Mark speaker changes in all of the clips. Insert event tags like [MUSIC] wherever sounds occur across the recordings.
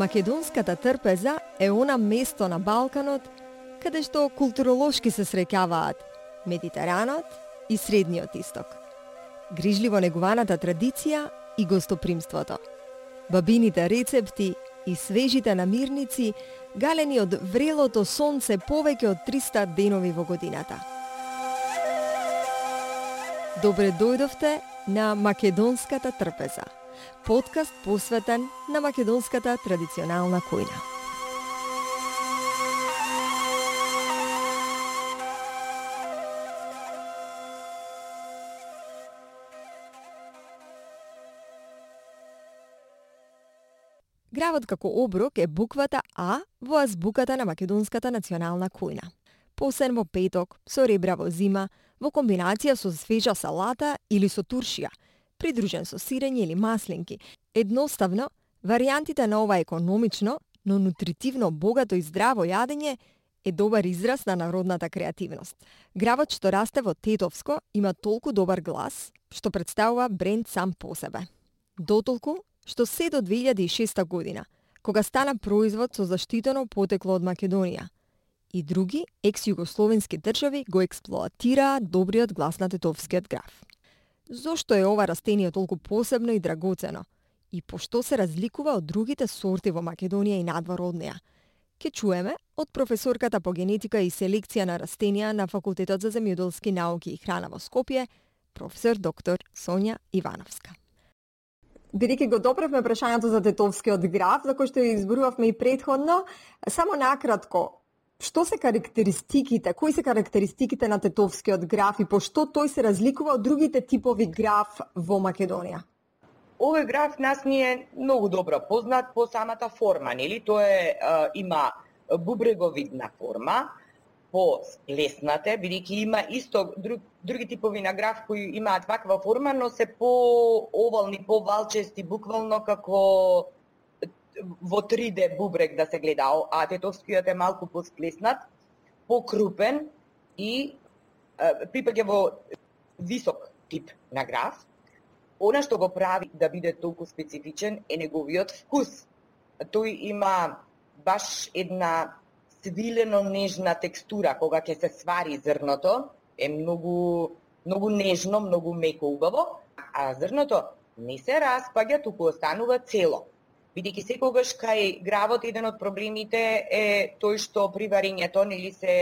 Speaker 1: Македонската трпеза е она место на Балканот каде што културолошки се среќаваат Медитеранот и Средниот исток. Грижливо негуваната традиција и гостопримството. Бабините рецепти и свежите намирници галени од врелото сонце повеќе од 300 денови во годината. Добре дојдовте на Македонската трпеза – подкаст посветен на македонската традиционална којна. Гравот како оброк е буквата А во азбуката на македонската национална којна. Посен во петок, со ребра во зима, во комбинација со свежа салата или со туршија – придружен со сирење или маслинки. Едноставно, варијантите на ова економично, но нутритивно богато и здраво јадење е добар израз на народната креативност. Гравот што расте во Тетовско има толку добар глас, што представува бренд сам по себе. Дотолку, што се до 2006 година, кога стана производ со заштитено потекло од Македонија, и други екс-југословенски држави го експлоатираа добриот глас на тетовскиот граф. Зошто е ова растение толку посебно и драгоцено? И пошто се разликува од другите сорти во Македонија и надвор од неа? Ке чуеме од професорката по генетика и селекција на растенија на Факултетот за земјоделски науки и храна во Скопје, професор доктор Сонја Ивановска. Бидејќи го допревме прашањето за тетовскиот граф, за кој што изборувавме и предходно, само накратко, Што се карактеристиките, кои се карактеристиките на тетовскиот граф и пошто тој се разликува од другите типови граф во Македонија?
Speaker 2: Овој граф нас ни е многу добро познат по самата форма, нели? Тоа е има бубреговидна форма, по леснате, бидејќи има исто друг, други типови на граф кои имаат ваква форма, но се по овални, по валчести, буквално како во 3D бубрек да се гледа, а тетовскиот е малку посплеснат, покрупен и припаѓа во висок тип на граф. Она што го прави да биде толку специфичен е неговиот вкус. Тој има баш една свилено нежна текстура кога ќе се свари зрното, е многу многу нежно, многу меко убаво, а зрното не се распаѓа, туку останува цело бидејќи секогаш кај гравот еден од проблемите е тој што при варењето нели се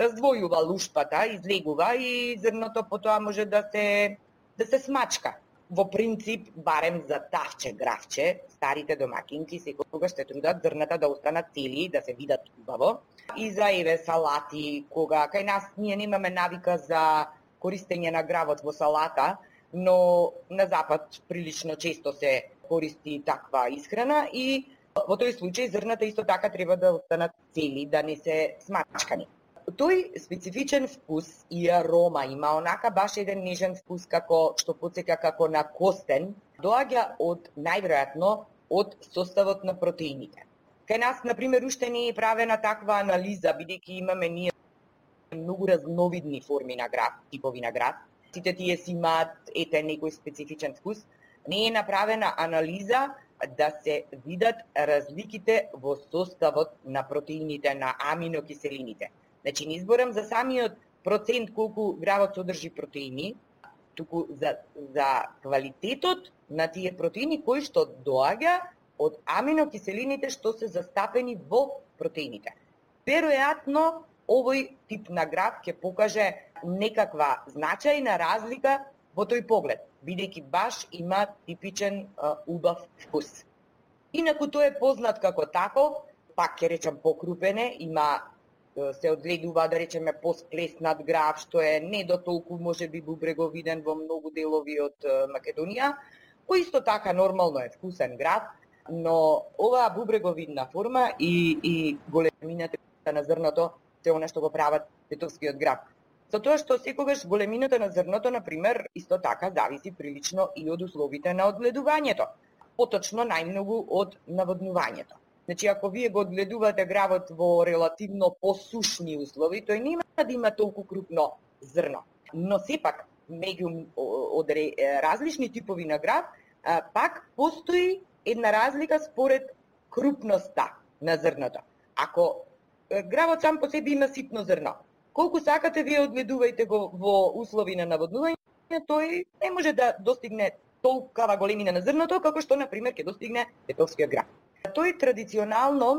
Speaker 2: раздвојува лушпата, излегува и зрното потоа може да се да се смачка. Во принцип, барем за тавче гравче, старите домакинки секогаш се трудат зрната да останат цели, да се видат убаво. И за еве салати, кога кај нас ние немаме навика за користење на гравот во салата, но на запад прилично често се користи таква исхрана и во тој случај зрната исто така треба да останат цели, да не се смачкани. Тој специфичен вкус и арома има онака баш еден нежен вкус како што потсека како на костен, доаѓа од најверојатно од составот на протеините. Кај нас, на пример, уште не е правена таква анализа, бидејќи имаме ние многу разновидни форми на град, типови на град. Сите тие си имаат ете некој специфичен вкус, не е направена анализа да се видат разликите во составот на протеините, на аминокиселините. Значи, не изборам за самиот процент колку гравот содржи протеини, туку за, за квалитетот на тие протеини кои што доаѓа од аминокиселините што се застапени во протеините. Веројатно, овој тип на граф ќе покаже некаква значајна разлика во тој поглед бидејќи баш има типичен а, убав вкус. Инаку тој е познат како таков, пак ќе речам покрупене, има се одлегува, да речеме посплеснат граф што е не до толку може би бубреговиден во многу делови од Македонија, кој исто така нормално е вкусен граф, но оваа бубреговидна форма и и големината на зрното се она што го прават тетовскиот граф Со тоа што секогаш големината на зрното, на пример, исто така зависи прилично и од условите на одгледувањето. Поточно најмногу од наводнувањето. Значи, ако вие го одгледувате гравот во релативно посушни услови, тој нема да има толку крупно зрно. Но сепак, меѓу од различни типови на грав, пак постои една разлика според крупноста на зрното. Ако гравот сам по себе има ситно зрно, колку сакате вие одгледувајте го во услови на наводнување, тој не може да достигне толкава големина на зрното, како што, на пример, ќе достигне тетовскиот град. Тој традиционално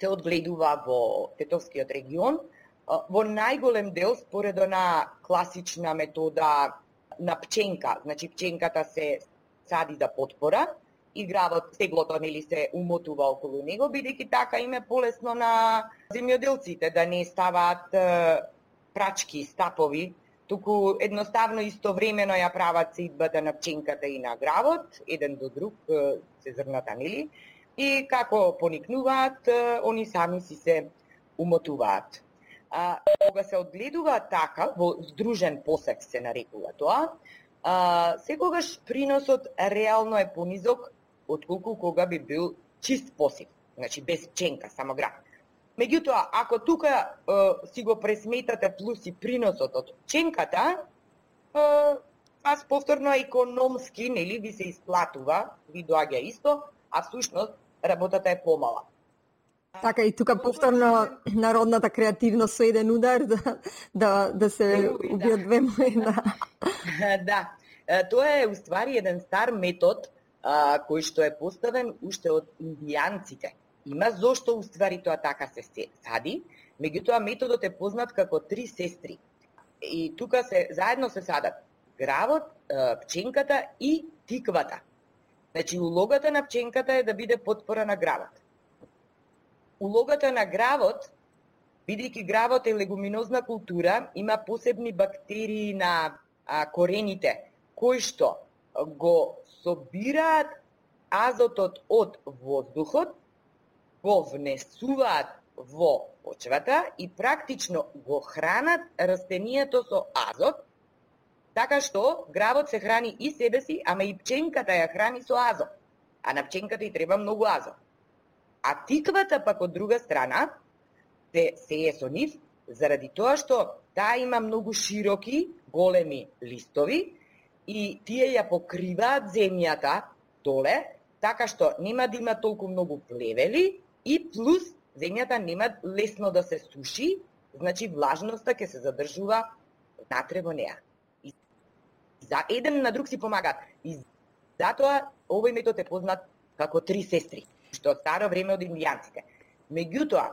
Speaker 2: се одгледува во тетовскиот регион, во најголем дел според на класична метода на пченка. Значи, пченката се сади за потпора, игравот, теглото нели се умотува околу него, бидејќи така им е полесно на земјоделците да не ставаат е, прачки, стапови, туку едноставно истовремено ја прават сидбата да на пченката и на гравот, еден до друг се зрната, нели? И како поникнуваат, они сами си се умотуваат. А, кога се одгледува така, во здружен посек се нарекува тоа, а, секогаш приносот реално е понизок отколку кога би бил чист посев, значи без пченка, само град. Меѓутоа, ако тука е, си го пресметате плюс и приносот од пченката, е, аз повторно економски, нели, ви се исплатува, ви доаѓа исто, а всушност работата е помала.
Speaker 1: Така и тука повторно народната креативност со еден удар да да да се убиат две мои, да. [LAUGHS]
Speaker 2: да. Тоа е уствари еден стар метод а, кој што е поставен уште од индијанците. Има зошто уствари тоа така се сади, меѓутоа методот е познат како три сестри. И тука се заедно се садат гравот, пченката и тиквата. Значи, улогата на пченката е да биде подпора на гравот. Улогата на гравот, бидејќи гравот е легуминозна култура, има посебни бактерии на а, корените, кои што го собираат азотот од воздухот, го внесуваат во почвата и практично го хранат растението со азот, така што гравот се храни и себе си, ама и пченката ја храни со азот. А на пченката и треба многу азот. А тиквата пак од друга страна се сее со нив заради тоа што таа има многу широки, големи листови и тие ја покриваат земјата доле, така што нема да има толку многу плевели и плюс земјата нема лесно да се суши, значи влажноста ќе се задржува натре во неа. И за еден на друг си помагаат. И затоа овој метод е познат како три сестри, што од старо време од индијанците. Меѓутоа,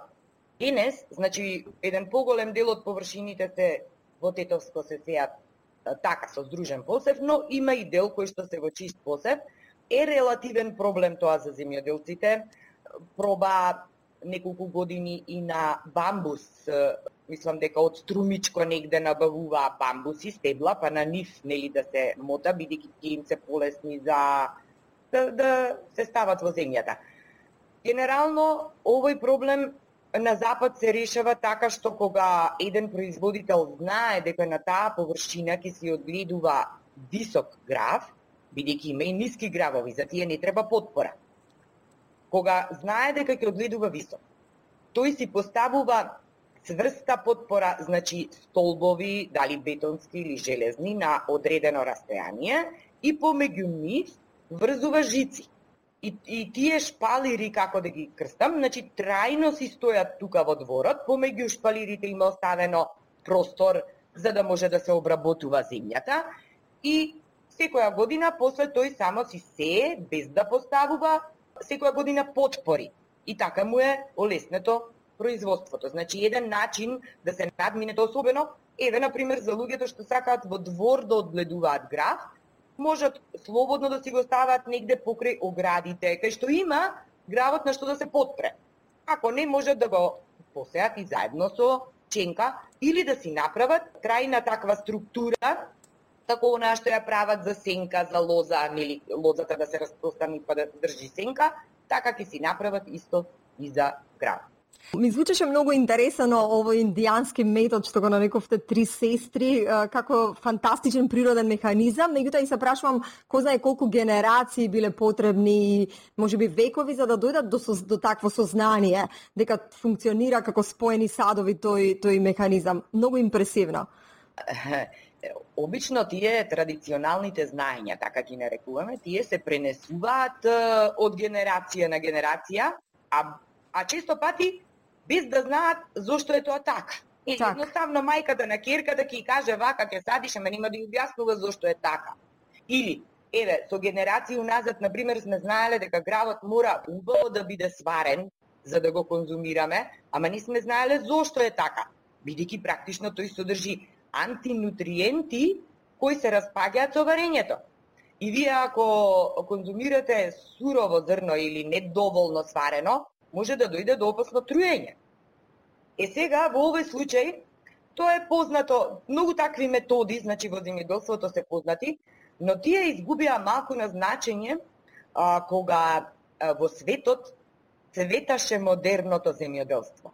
Speaker 2: денес, значи еден поголем дел од површините се во Тетовско се сеат така со здружен посев, но има и дел кој што се во чист посев. Е релативен проблем тоа за земјоделците. Проба неколку години и на бамбус, мислам дека од струмичко негде бамбус бамбуси, стебла, па на нив нели да се мота, бидејќи им се полесни за да, да се стават во земјата. Генерално, овој проблем на запад се решава така што кога еден производител знае дека на таа површина ќе се одгледува висок грав, бидејќи има и ниски гравови, за тие не треба подпора. Кога знае дека ќе одгледува висок, тој си поставува цврста подпора, значи столбови, дали бетонски или железни, на одредено растојание и помеѓу нив врзува жици И, и тие шпалири, како да ги крстам, значи трајно си стојат тука во дворот, помеѓу шпалирите има оставено простор за да може да се обработува земјата и секоја година после тој само си сее без да поставува секоја година подпори. И така му е олеснето производството. Значи еден начин да се надмине особено, еве на пример за луѓето што сакаат во двор да одгледуваат граф, можат слободно да си го стават негде покрај оградите, кај што има гравот на што да се подпре. Ако не, можат да го посеат и заедно со ченка или да си направат трајна таква структура, како она што ја прават за сенка, за лоза, нели лозата да се распространи па да држи сенка, така ќе си направат исто и за гравот.
Speaker 1: Ми звучеше многу интересно овој индијански метод што го нарековте три сестри како фантастичен природен механизам, меѓутоа и се прашувам кој знае колку генерации биле потребни и можеби векови за да дојдат до, до такво сознание дека функционира како споени садови тој тој механизам. Многу импресивно.
Speaker 2: обично тие традиционалните знаења, така ги нарекуваме, тие се пренесуваат од генерација на генерација, а, а често пати без да знаат зошто е тоа така. И так. едноставно мајката на керката ќе каже вака ќе садиш, ама нема да ја објаснува зошто е така. Или еве, со генерации уназад на пример сме знаеле дека гравот мора убаво да биде сварен за да го конзумираме, ама не сме знаеле зошто е така, бидејќи практично тој содржи антинутриенти кои се распаѓаат со варењето. И вие ако конзумирате сурово зрно или недоволно сварено, може да дојде до опасно труење. Е сега во овој случај тоа е познато, многу такви методи, значи во земјоделството се познати, но тие изгубија малку на значење а, кога а, во светот се веташе модерното земјоделство.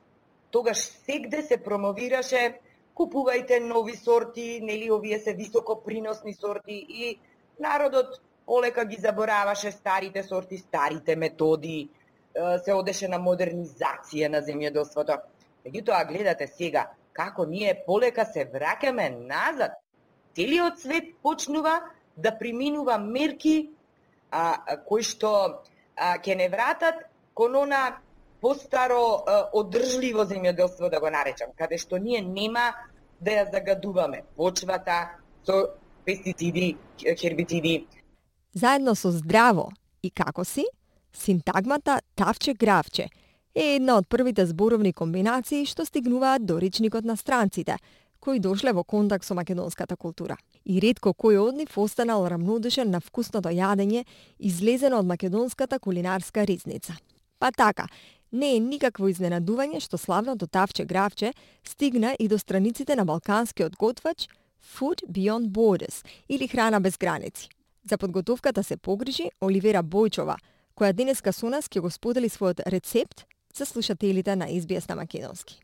Speaker 2: Тогаш сегде се промовираше купувајте нови сорти, нели овие се високо приносни сорти и народот олека ги забораваше старите сорти, старите методи, се одеше на модернизација на земјоделството. Меѓутоа гледате сега како ние полека се враќаме назад. Целиот свет почнува да приминува мерки а, кои што а, ке не вратат кон она постаро одржливо земјоделство да го наречам, каде што ние нема да ја загадуваме почвата со пестициди, хербициди.
Speaker 1: Заедно со здраво и како си, синтагмата тавче-гравче е една од првите зборовни комбинации што стигнуваат до речникот на странците, кои дошле во контакт со македонската култура. И ретко кој од нив останал рамнодушен на вкусното јадење излезено од македонската кулинарска ризница. Па така, не е никакво изненадување што славното тавче гравче стигна и до страниците на балканскиот готвач Food Beyond Borders или Храна без граници. За подготовката се погрижи Оливера Бојчова, која денеска со нас ќе го сподели својот рецепт за слушателите на SBS на македонски.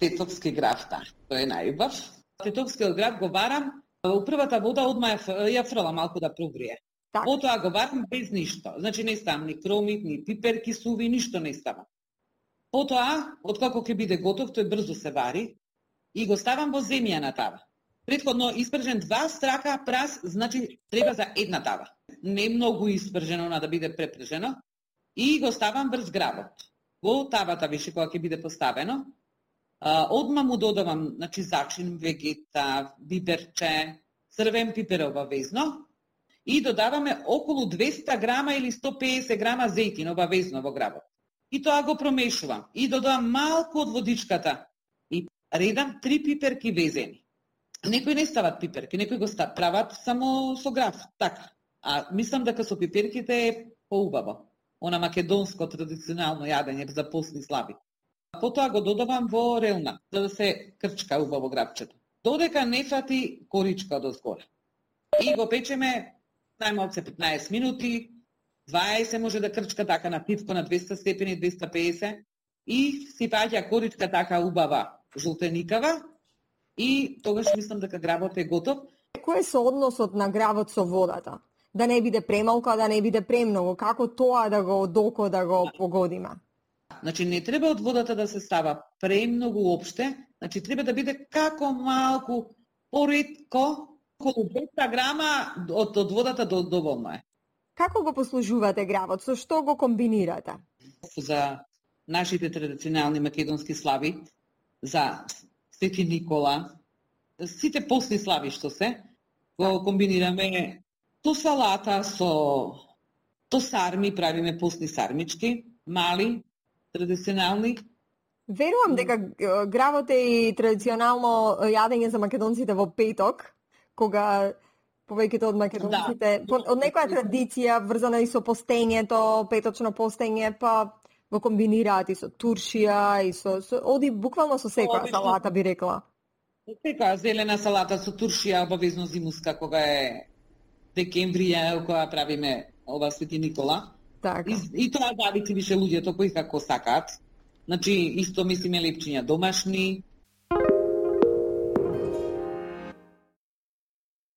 Speaker 3: Тетовски графта, тој е најубав. Тетовскиот граф го варам, во првата вода одма ја фрла малку да прогрие. Так. Потоа го варам без ништо. Значи не ставам ни кромит, ни пиперки суви, ништо не ставам. Потоа, откако ќе биде готов, тој брзо се вари и го ставам во земја на тава. Предходно испржен два страка прас, значи треба за една тава. Не многу испржено на да биде препржено. И го ставам врз гработ. Во тавата више кога ќе биде поставено. Одма му додавам, значи зачин, вегета, биберче, црвен пипер везно, и додаваме околу 200 грама или 150 грама зејтин обавезно во гработ. И тоа го промешувам. И додавам малку од водичката. И редам три пиперки везени. Некои не стават пиперки, некои го стават, прават само со граф, така. А мислам дека со пиперките е поубаво. Она македонско традиционално јадење за постни слави. Потоа го додавам во релна, за да се крчка убаво грабчето. Додека не фати коричка до згоре. И го печеме најмалце 15 минути, 20 може да крчка така на пивко на 200 степени, 250 и си паѓа коричка така убава, жолтеникава и тогаш мислам дека гработ е готов.
Speaker 1: Кој е соодносот на гработ со водата? Да не биде премалку, да не биде премногу. Како тоа да го доко да го погодиме?
Speaker 3: Значи не треба од водата да се става премногу опште, значи треба да биде како малку поредко околу 200 грама од, од водата до, доволно е.
Speaker 1: Како го послужувате гравот? Со што го комбинирате?
Speaker 3: За нашите традиционални македонски слави, за Свети Никола, сите постни слави што се, го комбинираме то салата со то сарми, правиме постни сармички, мали, традиционални.
Speaker 1: Верувам дека гравот е и традиционално јадење за македонците во петок, кога повеќето од македонците, да. од некоја традиција врзана и со постењето, петочно постење, па го комбинираат и со туршија и со, со оди буквално со секоја салата би рекла.
Speaker 3: Секоја зелена салата со туршија обавезно зимуска кога е декемврија кога правиме ова Свети Никола. Така. И, и тоа зависи више луѓето кои како сакаат. Значи, исто мислиме лепчиња домашни,